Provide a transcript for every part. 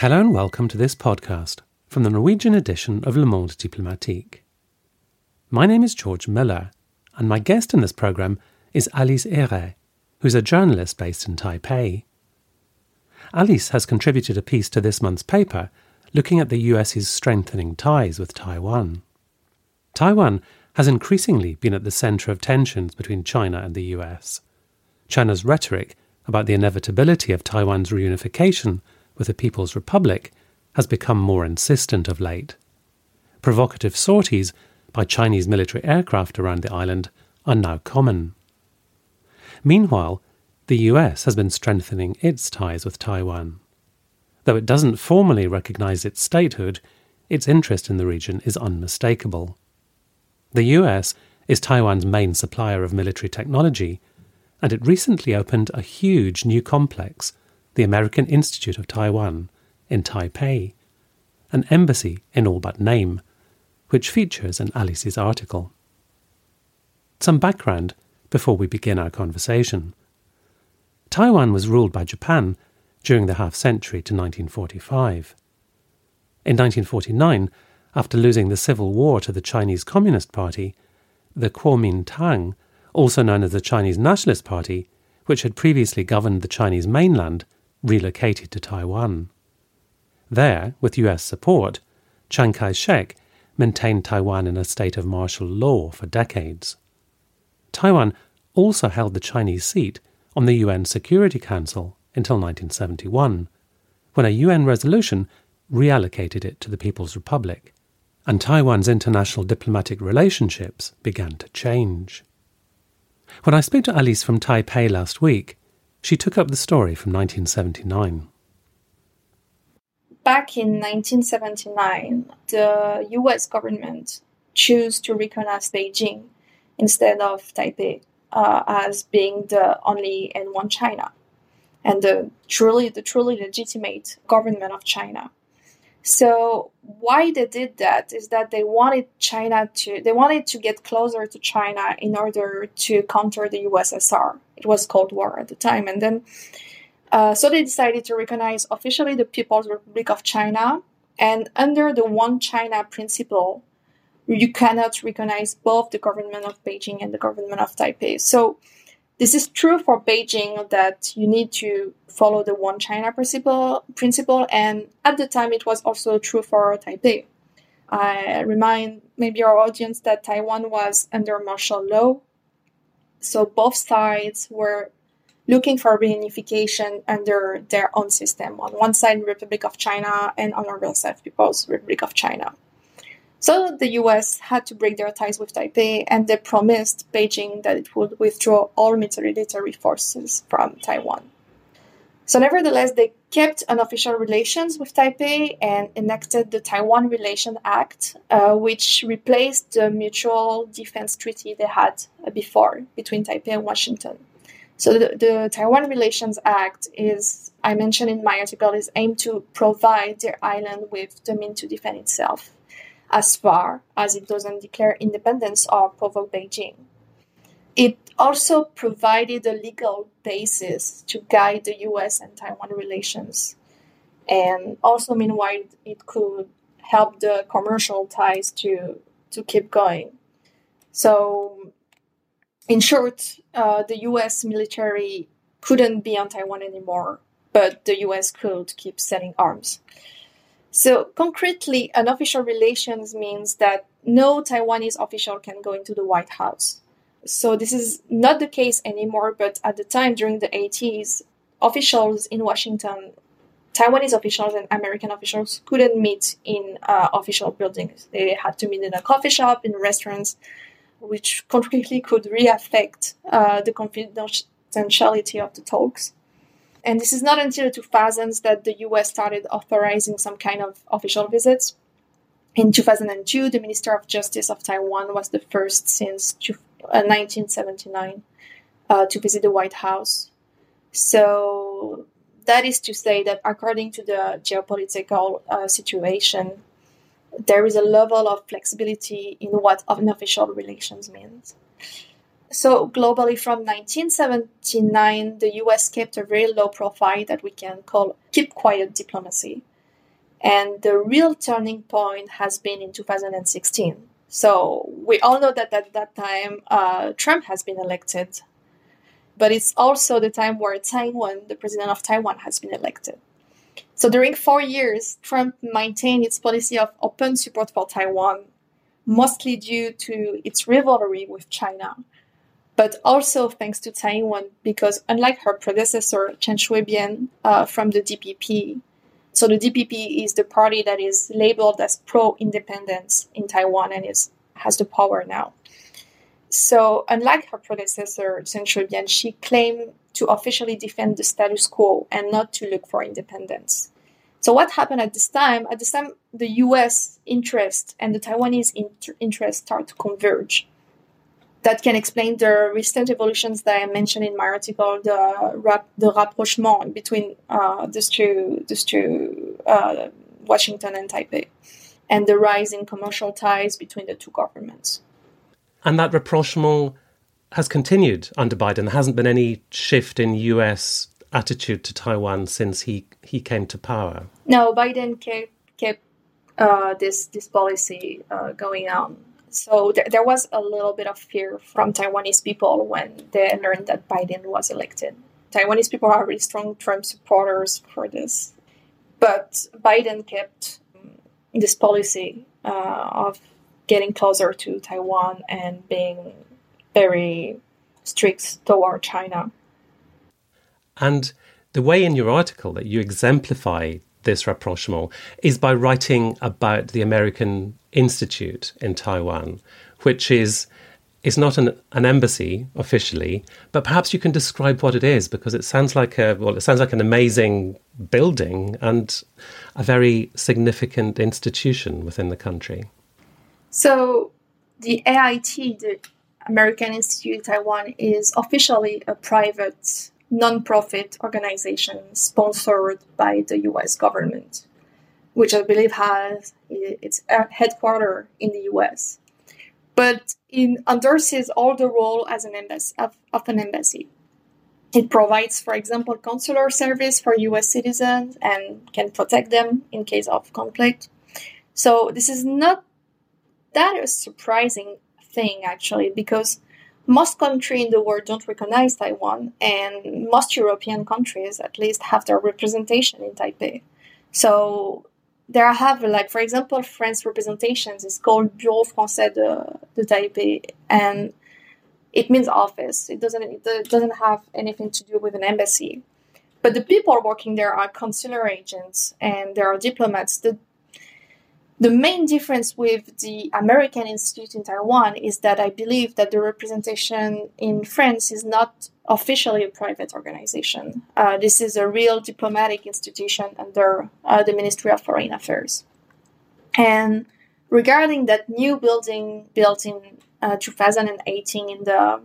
Hello and welcome to this podcast from the Norwegian edition of Le Monde Diplomatique. My name is George Miller, and my guest in this programme is Alice Ehre, who's a journalist based in Taipei. Alice has contributed a piece to this month's paper looking at the US's strengthening ties with Taiwan. Taiwan has increasingly been at the centre of tensions between China and the US. China's rhetoric about the inevitability of Taiwan's reunification with the People's Republic has become more insistent of late. Provocative sorties by Chinese military aircraft around the island are now common. Meanwhile, the US has been strengthening its ties with Taiwan. Though it doesn't formally recognize its statehood, its interest in the region is unmistakable. The US is Taiwan's main supplier of military technology, and it recently opened a huge new complex the American Institute of Taiwan in Taipei, an embassy in all but name, which features in Alice's article. Some background before we begin our conversation. Taiwan was ruled by Japan during the half century to 1945. In 1949, after losing the civil war to the Chinese Communist Party, the Kuomintang, also known as the Chinese Nationalist Party, which had previously governed the Chinese mainland, relocated to Taiwan. There, with US support, Chiang Kai shek maintained Taiwan in a state of martial law for decades. Taiwan also held the Chinese seat on the UN Security Council until 1971, when a UN resolution reallocated it to the People's Republic, and Taiwan's international diplomatic relationships began to change. When I spoke to Alice from Taipei last week, she took up the story from 1979. Back in 1979, the US government chose to recognize Beijing instead of Taipei uh, as being the only and one China and the truly the truly legitimate government of China. So why they did that is that they wanted China to they wanted to get closer to China in order to counter the USSR. It was Cold War at the time, and then uh, so they decided to recognize officially the People's Republic of China, and under the One China principle, you cannot recognize both the government of Beijing and the government of Taipei. So this is true for Beijing that you need to follow the one China principle, principle and at the time it was also true for Taipei. I remind maybe our audience that Taiwan was under martial law, so both sides were looking for reunification under their own system. On one side, Republic of China, and on the other side, People's Republic of China. So the US had to break their ties with Taipei and they promised Beijing that it would withdraw all military forces from Taiwan. So, nevertheless, they kept unofficial relations with Taipei and enacted the Taiwan Relation Act, uh, which replaced the mutual defense treaty they had before between Taipei and Washington. So, the, the Taiwan Relations Act is, I mentioned in my article, is aimed to provide the island with the means to defend itself as far as it doesn't declare independence or provoke Beijing. It also provided a legal basis to guide the US and Taiwan relations. And also, meanwhile, it could help the commercial ties to, to keep going. So, in short, uh, the US military couldn't be on Taiwan anymore, but the US could keep selling arms. So, concretely, unofficial relations means that no Taiwanese official can go into the White House. So, this is not the case anymore, but at the time during the 80s, officials in Washington, Taiwanese officials and American officials couldn't meet in uh, official buildings. They had to meet in a coffee shop, in restaurants, which concretely could re affect uh, the confidentiality of the talks. And this is not until the 2000s that the US started authorizing some kind of official visits. In 2002, the Minister of Justice of Taiwan was the first since 1979 uh, uh, to visit the White House. So that is to say that according to the geopolitical uh, situation, there is a level of flexibility in what unofficial relations means. So, globally, from 1979, the US kept a very low profile that we can call keep quiet diplomacy. And the real turning point has been in 2016. So we all know that at that time, uh, Trump has been elected. But it's also the time where Taiwan, the president of Taiwan, has been elected. So during four years, Trump maintained its policy of open support for Taiwan, mostly due to its rivalry with China, but also thanks to Taiwan, because unlike her predecessor, Chen Shui-bian uh, from the DPP, so the DPP is the party that is labeled as pro-independence in Taiwan and is has the power now. So unlike her predecessor, Chen Shui-bian, she claimed to officially defend the status quo and not to look for independence. So what happened at this time? At this time, the U.S. interest and the Taiwanese inter- interest start to converge. That can explain the recent evolutions that I mentioned in my article, the rap- the rapprochement between uh, these two, these two uh, Washington and Taipei, and the rise in commercial ties between the two governments. And that rapprochement has continued under Biden. There hasn't been any shift in US attitude to Taiwan since he, he came to power. No, Biden kept, kept uh, this this policy uh, going on. So th- there was a little bit of fear from Taiwanese people when they learned that Biden was elected. Taiwanese people are really strong Trump supporters for this, but Biden kept um, this policy uh, of getting closer to Taiwan and being very strict toward China. And the way in your article that you exemplify this rapprochement is by writing about the American Institute in Taiwan, which is is not an, an embassy officially, but perhaps you can describe what it is because it sounds like a well, it sounds like an amazing building and a very significant institution within the country. So the AIT, the American Institute in Taiwan is officially a private non-profit organization sponsored by the US government, which I believe has its headquarters in the US. But it endorses all the role as an embassy of, of an embassy. It provides, for example, consular service for US citizens and can protect them in case of conflict. So this is not that a surprising thing actually because most countries in the world don't recognize Taiwan, and most European countries at least have their representation in Taipei. So there have like for example France representations is called Bureau Français de, de Taipei and it means office. It doesn't it doesn't have anything to do with an embassy. But the people working there are consular agents and there are diplomats. The the main difference with the American Institute in Taiwan is that I believe that the representation in France is not officially a private organization. Uh, this is a real diplomatic institution under uh, the Ministry of Foreign Affairs. And regarding that new building built in uh, 2018 in the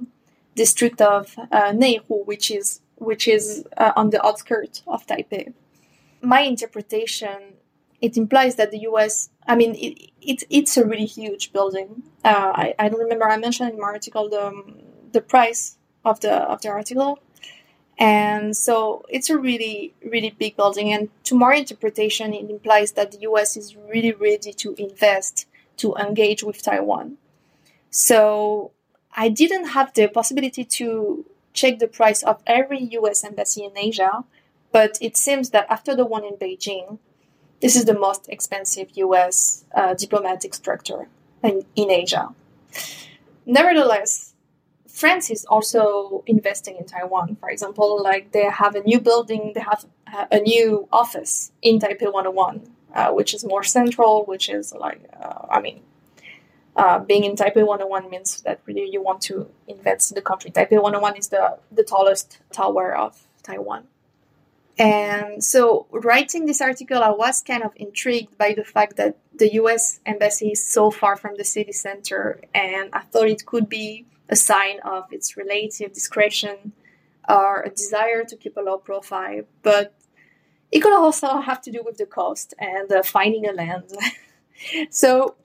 district of uh, Neihu, which is which is uh, on the outskirts of Taipei, my interpretation it implies that the U.S. I mean, it, it it's a really huge building. Uh, I I don't remember. I mentioned in my article the um, the price of the of the article, and so it's a really really big building. And to my interpretation, it implies that the U.S. is really ready to invest to engage with Taiwan. So I didn't have the possibility to check the price of every U.S. embassy in Asia, but it seems that after the one in Beijing, this is the most expensive US uh, diplomatic structure in, in Asia. Nevertheless, France is also investing in Taiwan. For example, like they have a new building, they have a new office in Taipei 101, uh, which is more central, which is like, uh, I mean, uh, being in Taipei 101 means that really you want to invest in the country. Taipei 101 is the, the tallest tower of Taiwan. And so, writing this article, I was kind of intrigued by the fact that the US embassy is so far from the city center, and I thought it could be a sign of its relative discretion or a desire to keep a low profile. But it could also have to do with the cost and uh, finding a land. so,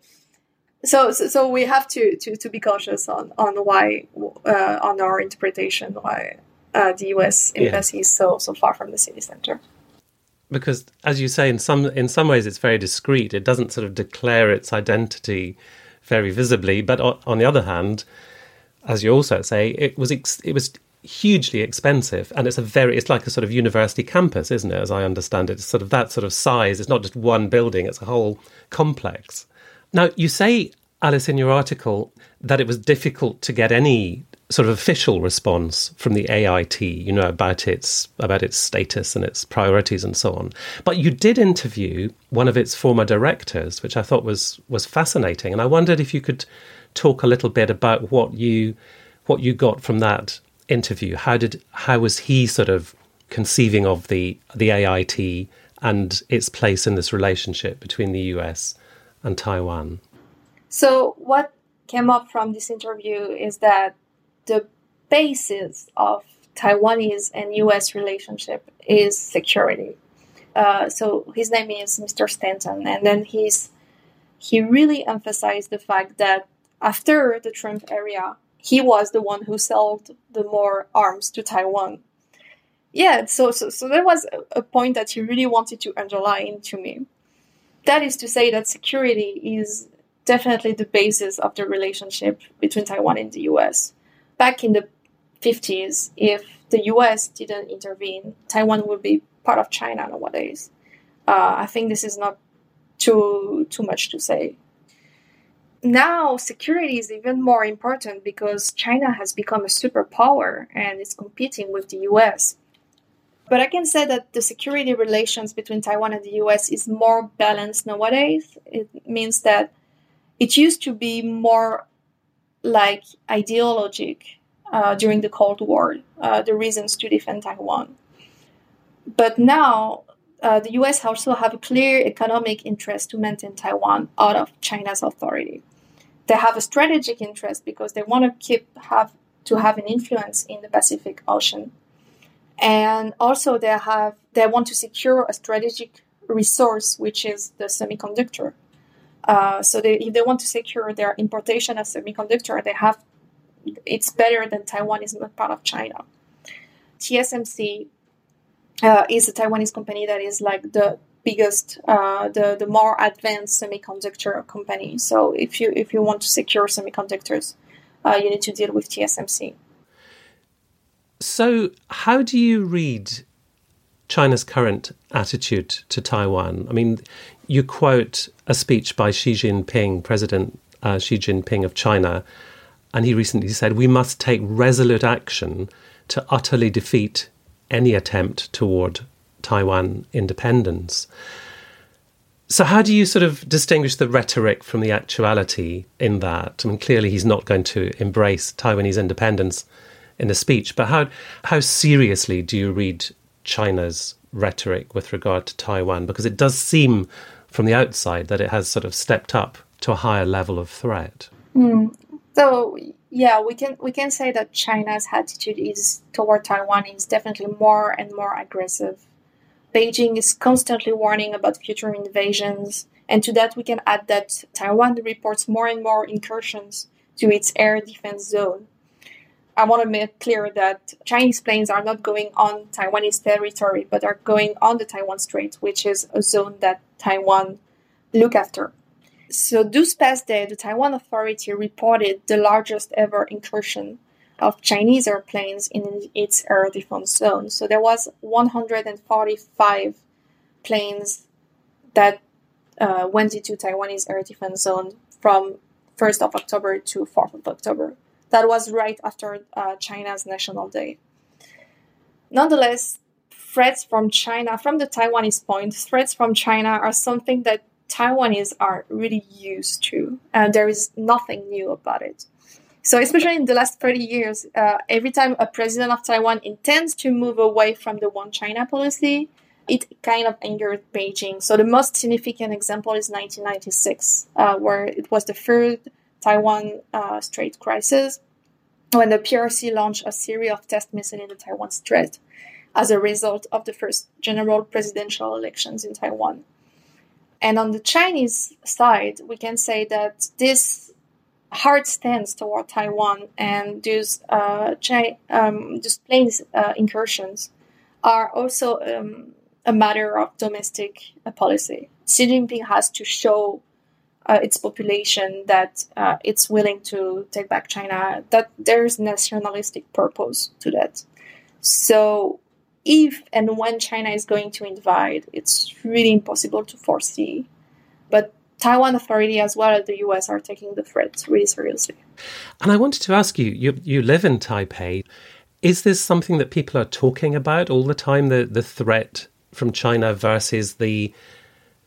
so, so, we have to, to, to be cautious on, on why, uh, on our interpretation, why uh, the US embassy yeah. is so so far from the city center. because, as you say, in some in some ways it's very discreet. It doesn't sort of declare its identity very visibly. But on the other hand, as you also say, it was ex- it was hugely expensive, and it's a very it's like a sort of university campus, isn't it? As I understand it, it's sort of that sort of size. It's not just one building; it's a whole complex. Now, you say, Alice, in your article that it was difficult to get any sort of official response from the AIT, you know, about its about its status and its priorities and so on. But you did interview one of its former directors, which I thought was was fascinating, and I wondered if you could talk a little bit about what you what you got from that interview. How did how was he sort of conceiving of the the AIT and its place in this relationship between the US and Taiwan? So what came up from this interview is that the basis of Taiwanese and U.S. relationship is security. Uh, so his name is Mr. Stanton, and then he's he really emphasized the fact that after the Trump era, he was the one who sold the more arms to Taiwan. Yeah, so so so there was a point that he really wanted to underline to me. That is to say that security is definitely the basis of the relationship between Taiwan and the US back in the 50s, if the US didn't intervene, Taiwan would be part of China nowadays. Uh, I think this is not too too much to say. Now, security is even more important because China has become a superpower and is competing with the US. But I can say that the security relations between Taiwan and the US is more balanced nowadays. It means that it used to be more like ideologic uh, during the Cold War, uh, the reasons to defend Taiwan. But now, uh, the US also have a clear economic interest to maintain Taiwan out of China's authority. They have a strategic interest because they want to keep have to have an influence in the Pacific Ocean, and also they have they want to secure a strategic resource, which is the semiconductor. Uh, so they, if they want to secure their importation of semiconductor, they have it's better than Taiwan is not part of China. TSMC uh, is a Taiwanese company that is like the biggest, uh, the the more advanced semiconductor company. So if you if you want to secure semiconductors, uh, you need to deal with TSMC. So how do you read China's current attitude to Taiwan? I mean, you quote a speech by Xi Jinping, President uh, Xi Jinping of China, and he recently said we must take resolute action to utterly defeat any attempt toward Taiwan independence. So, how do you sort of distinguish the rhetoric from the actuality in that? I mean, clearly he's not going to embrace Taiwanese independence in the speech, but how how seriously do you read China's rhetoric with regard to Taiwan? Because it does seem from the outside that it has sort of stepped up to a higher level of threat. Mm. So yeah, we can we can say that China's attitude is toward Taiwan is definitely more and more aggressive. Beijing is constantly warning about future invasions, and to that we can add that Taiwan reports more and more incursions to its air defense zone. I want to make clear that Chinese planes are not going on Taiwanese territory, but are going on the Taiwan Strait, which is a zone that Taiwan look after. So this past day, the Taiwan Authority reported the largest ever incursion of Chinese airplanes in its air defense zone. So there was 145 planes that uh, went into Taiwanese air defense zone from 1st of October to 4th of October. That was right after uh, China's National Day. Nonetheless, threats from China, from the Taiwanese point, threats from China are something that Taiwanese are really used to, and there is nothing new about it. So, especially in the last 30 years, uh, every time a president of Taiwan intends to move away from the one China policy, it kind of angered Beijing. So, the most significant example is 1996, uh, where it was the third Taiwan uh, Strait crisis, when the PRC launched a series of test missiles in the Taiwan Strait as a result of the first general presidential elections in Taiwan. And on the Chinese side, we can say that this hard stance toward Taiwan and these uh, Chi- um, these planes uh, incursions are also um, a matter of domestic uh, policy. Xi Jinping has to show uh, its population that uh, it's willing to take back China, that there's nationalistic purpose to that. So, if and when China is going to invade, it's really impossible to foresee. But Taiwan Authority as well as the US are taking the threat really seriously. And I wanted to ask you, you, you live in Taipei. Is this something that people are talking about all the time, the, the threat from China versus the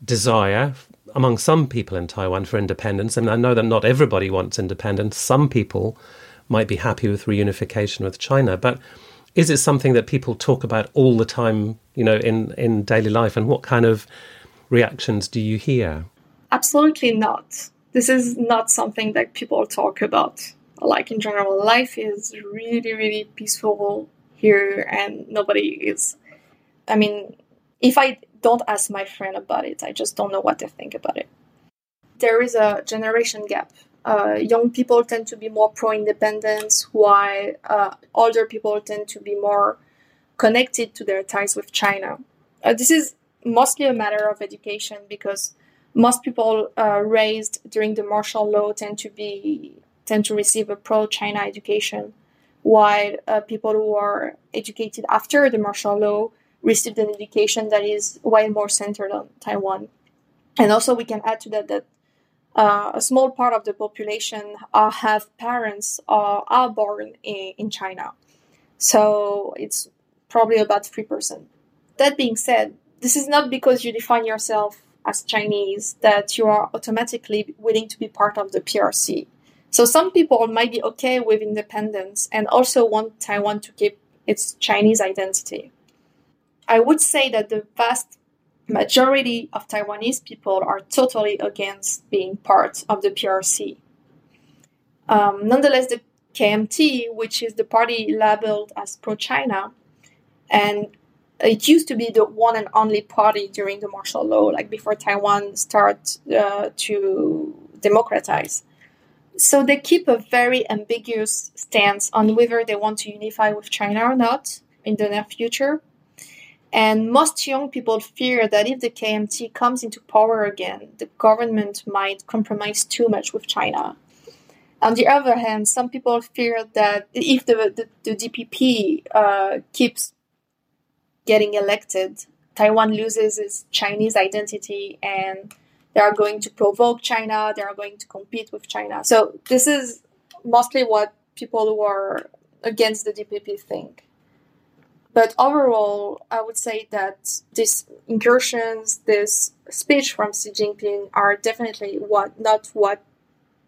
desire among some people in Taiwan for independence. I mean, I know that not everybody wants independence. Some people might be happy with reunification with China, but is it something that people talk about all the time, you know, in, in daily life? And what kind of reactions do you hear? Absolutely not. This is not something that people talk about. Like in general, life is really, really peaceful here, and nobody is. I mean, if I don't ask my friend about it, I just don't know what they think about it. There is a generation gap. Uh, young people tend to be more pro independence, while uh, older people tend to be more connected to their ties with China. Uh, this is mostly a matter of education because most people uh, raised during the martial law tend to be tend to receive a pro China education, while uh, people who are educated after the martial law received an education that is way more centered on Taiwan. And also, we can add to that that uh, a small part of the population uh, have parents uh, are born in, in China. So it's probably about 3%. That being said, this is not because you define yourself as Chinese that you are automatically willing to be part of the PRC. So some people might be okay with independence and also want Taiwan to keep its Chinese identity. I would say that the vast majority of Taiwanese people are totally against being part of the PRC. Um, nonetheless, the KMT, which is the party labeled as pro China, and it used to be the one and only party during the martial law, like before Taiwan started uh, to democratize. So they keep a very ambiguous stance on whether they want to unify with China or not in the near future. And most young people fear that if the KMT comes into power again, the government might compromise too much with China. On the other hand, some people fear that if the, the, the DPP uh, keeps getting elected, Taiwan loses its Chinese identity and they are going to provoke China, they are going to compete with China. So, this is mostly what people who are against the DPP think. But overall, I would say that these incursions, this speech from Xi Jinping are definitely what not what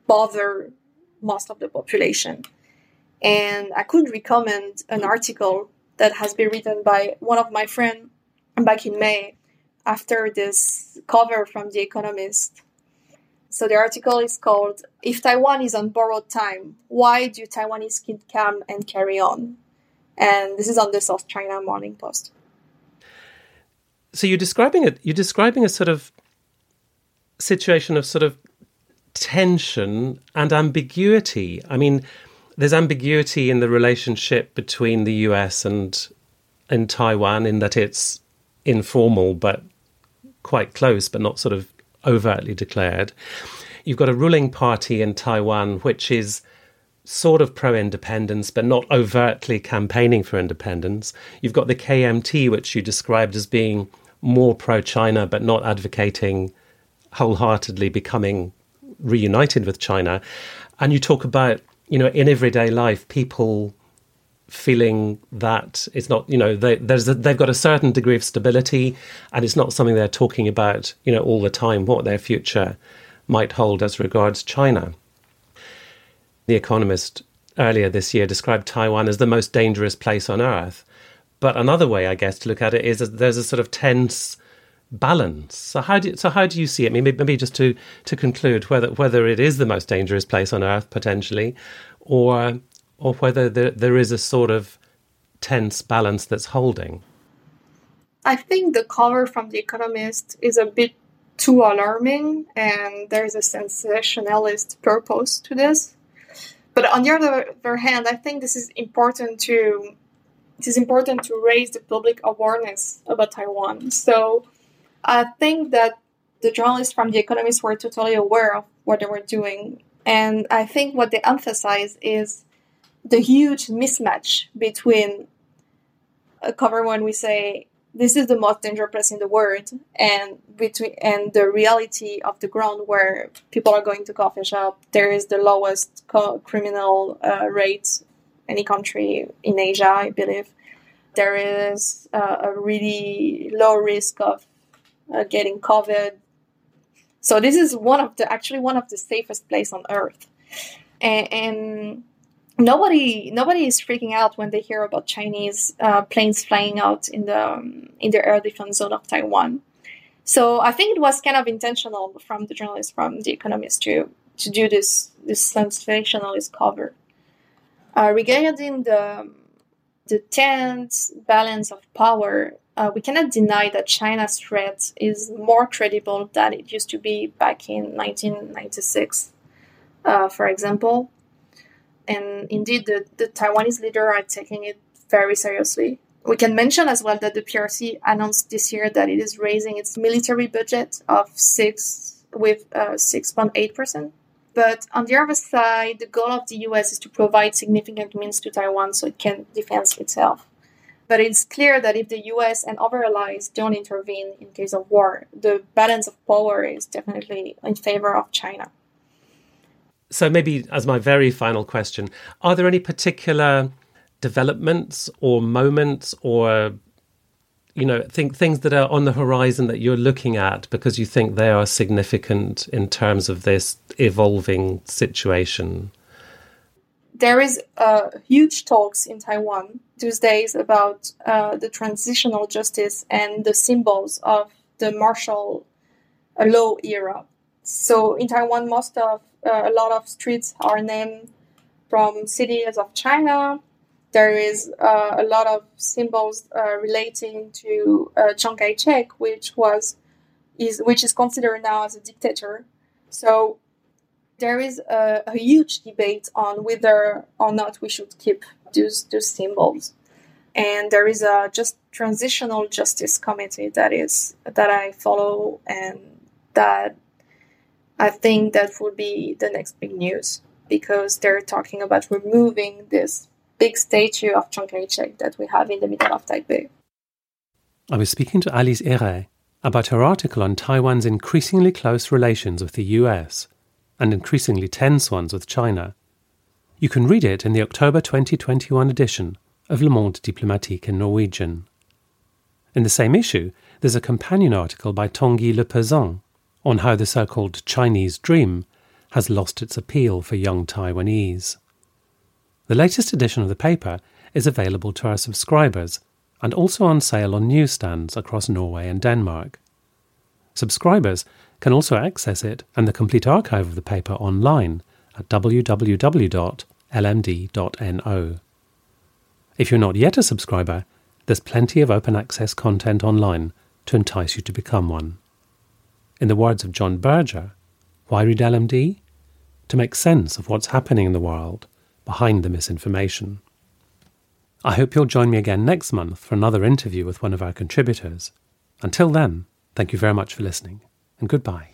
bother most of the population. And I could recommend an article that has been written by one of my friends back in May after this cover from The Economist. So the article is called If Taiwan is on borrowed time, why do Taiwanese keep calm and carry on? And this is on the South China Morning Post. So you're describing it. You're describing a sort of situation of sort of tension and ambiguity. I mean, there's ambiguity in the relationship between the US and and Taiwan in that it's informal but quite close, but not sort of overtly declared. You've got a ruling party in Taiwan which is sort of pro independence, but not overtly campaigning for independence. You've got the KMT, which you described as being more pro China, but not advocating wholeheartedly becoming reunited with China. And you talk about, you know, in everyday life, people feeling that it's not, you know, they, there's a, they've got a certain degree of stability, and it's not something they're talking about, you know, all the time what their future might hold as regards China. The Economist earlier this year described Taiwan as the most dangerous place on earth. But another way, I guess, to look at it is that there's a sort of tense balance. So how do so how do you see it? Maybe, maybe just to to conclude whether whether it is the most dangerous place on earth potentially, or or whether there, there is a sort of tense balance that's holding. I think the cover from The Economist is a bit too alarming, and there's a sensationalist purpose to this. But on the other hand, I think this is important to it is important to raise the public awareness about Taiwan. So I think that the journalists from The Economist were totally aware of what they were doing. And I think what they emphasize is the huge mismatch between a cover when we say this is the most dangerous place in the world and between and the reality of the ground where people are going to coffee shop there is the lowest co- criminal uh, rate any country in asia i believe. There is uh, a really low risk of uh, getting covid. So this is one of the actually one of the safest place on earth. And, and nobody nobody is freaking out when they hear about Chinese uh, planes flying out in the um, in the air defense zone of Taiwan. So I think it was kind of intentional from the journalists from The Economist to to do this this sensationalist cover. Uh, regarding the the tense balance of power, uh, we cannot deny that China's threat is more credible than it used to be back in 1996. Uh, for example, and indeed the, the Taiwanese leader are taking it very seriously. We can mention as well that the PRC announced this year that it is raising its military budget of six with uh, six point eight percent. But on the other side, the goal of the US is to provide significant means to Taiwan so it can defend itself. But it's clear that if the US and other allies don't intervene in case of war, the balance of power is definitely in favor of China. So, maybe as my very final question, are there any particular developments or moments or you know think things that are on the horizon that you're looking at because you think they are significant in terms of this evolving situation? There is uh, huge talks in taiwan these days about uh, the transitional justice and the symbols of the martial law era. So in taiwan most of uh, a lot of streets are named from cities of China. There is uh, a lot of symbols uh, relating to uh, Chiang Kai-shek, which was is which is considered now as a dictator. So there is a, a huge debate on whether or not we should keep those those symbols. And there is a just transitional justice committee that is that I follow and that I think that would be the next big news because they're talking about removing this big statue of Chiang Kai-shek that we have in the middle of Taipei. I was speaking to Alice Héret about her article on Taiwan's increasingly close relations with the US and increasingly tense ones with China. You can read it in the October 2021 edition of Le Monde Diplomatique in Norwegian. In the same issue, there's a companion article by Tanguy Le Pesant on how the so called Chinese dream has lost its appeal for young Taiwanese. The latest edition of the paper is available to our subscribers and also on sale on newsstands across Norway and Denmark. Subscribers can also access it and the complete archive of the paper online at www.lmd.no. If you're not yet a subscriber, there's plenty of open access content online to entice you to become one. In the words of John Berger, why read LMD? To make sense of what's happening in the world behind the misinformation. I hope you'll join me again next month for another interview with one of our contributors. Until then, thank you very much for listening, and goodbye.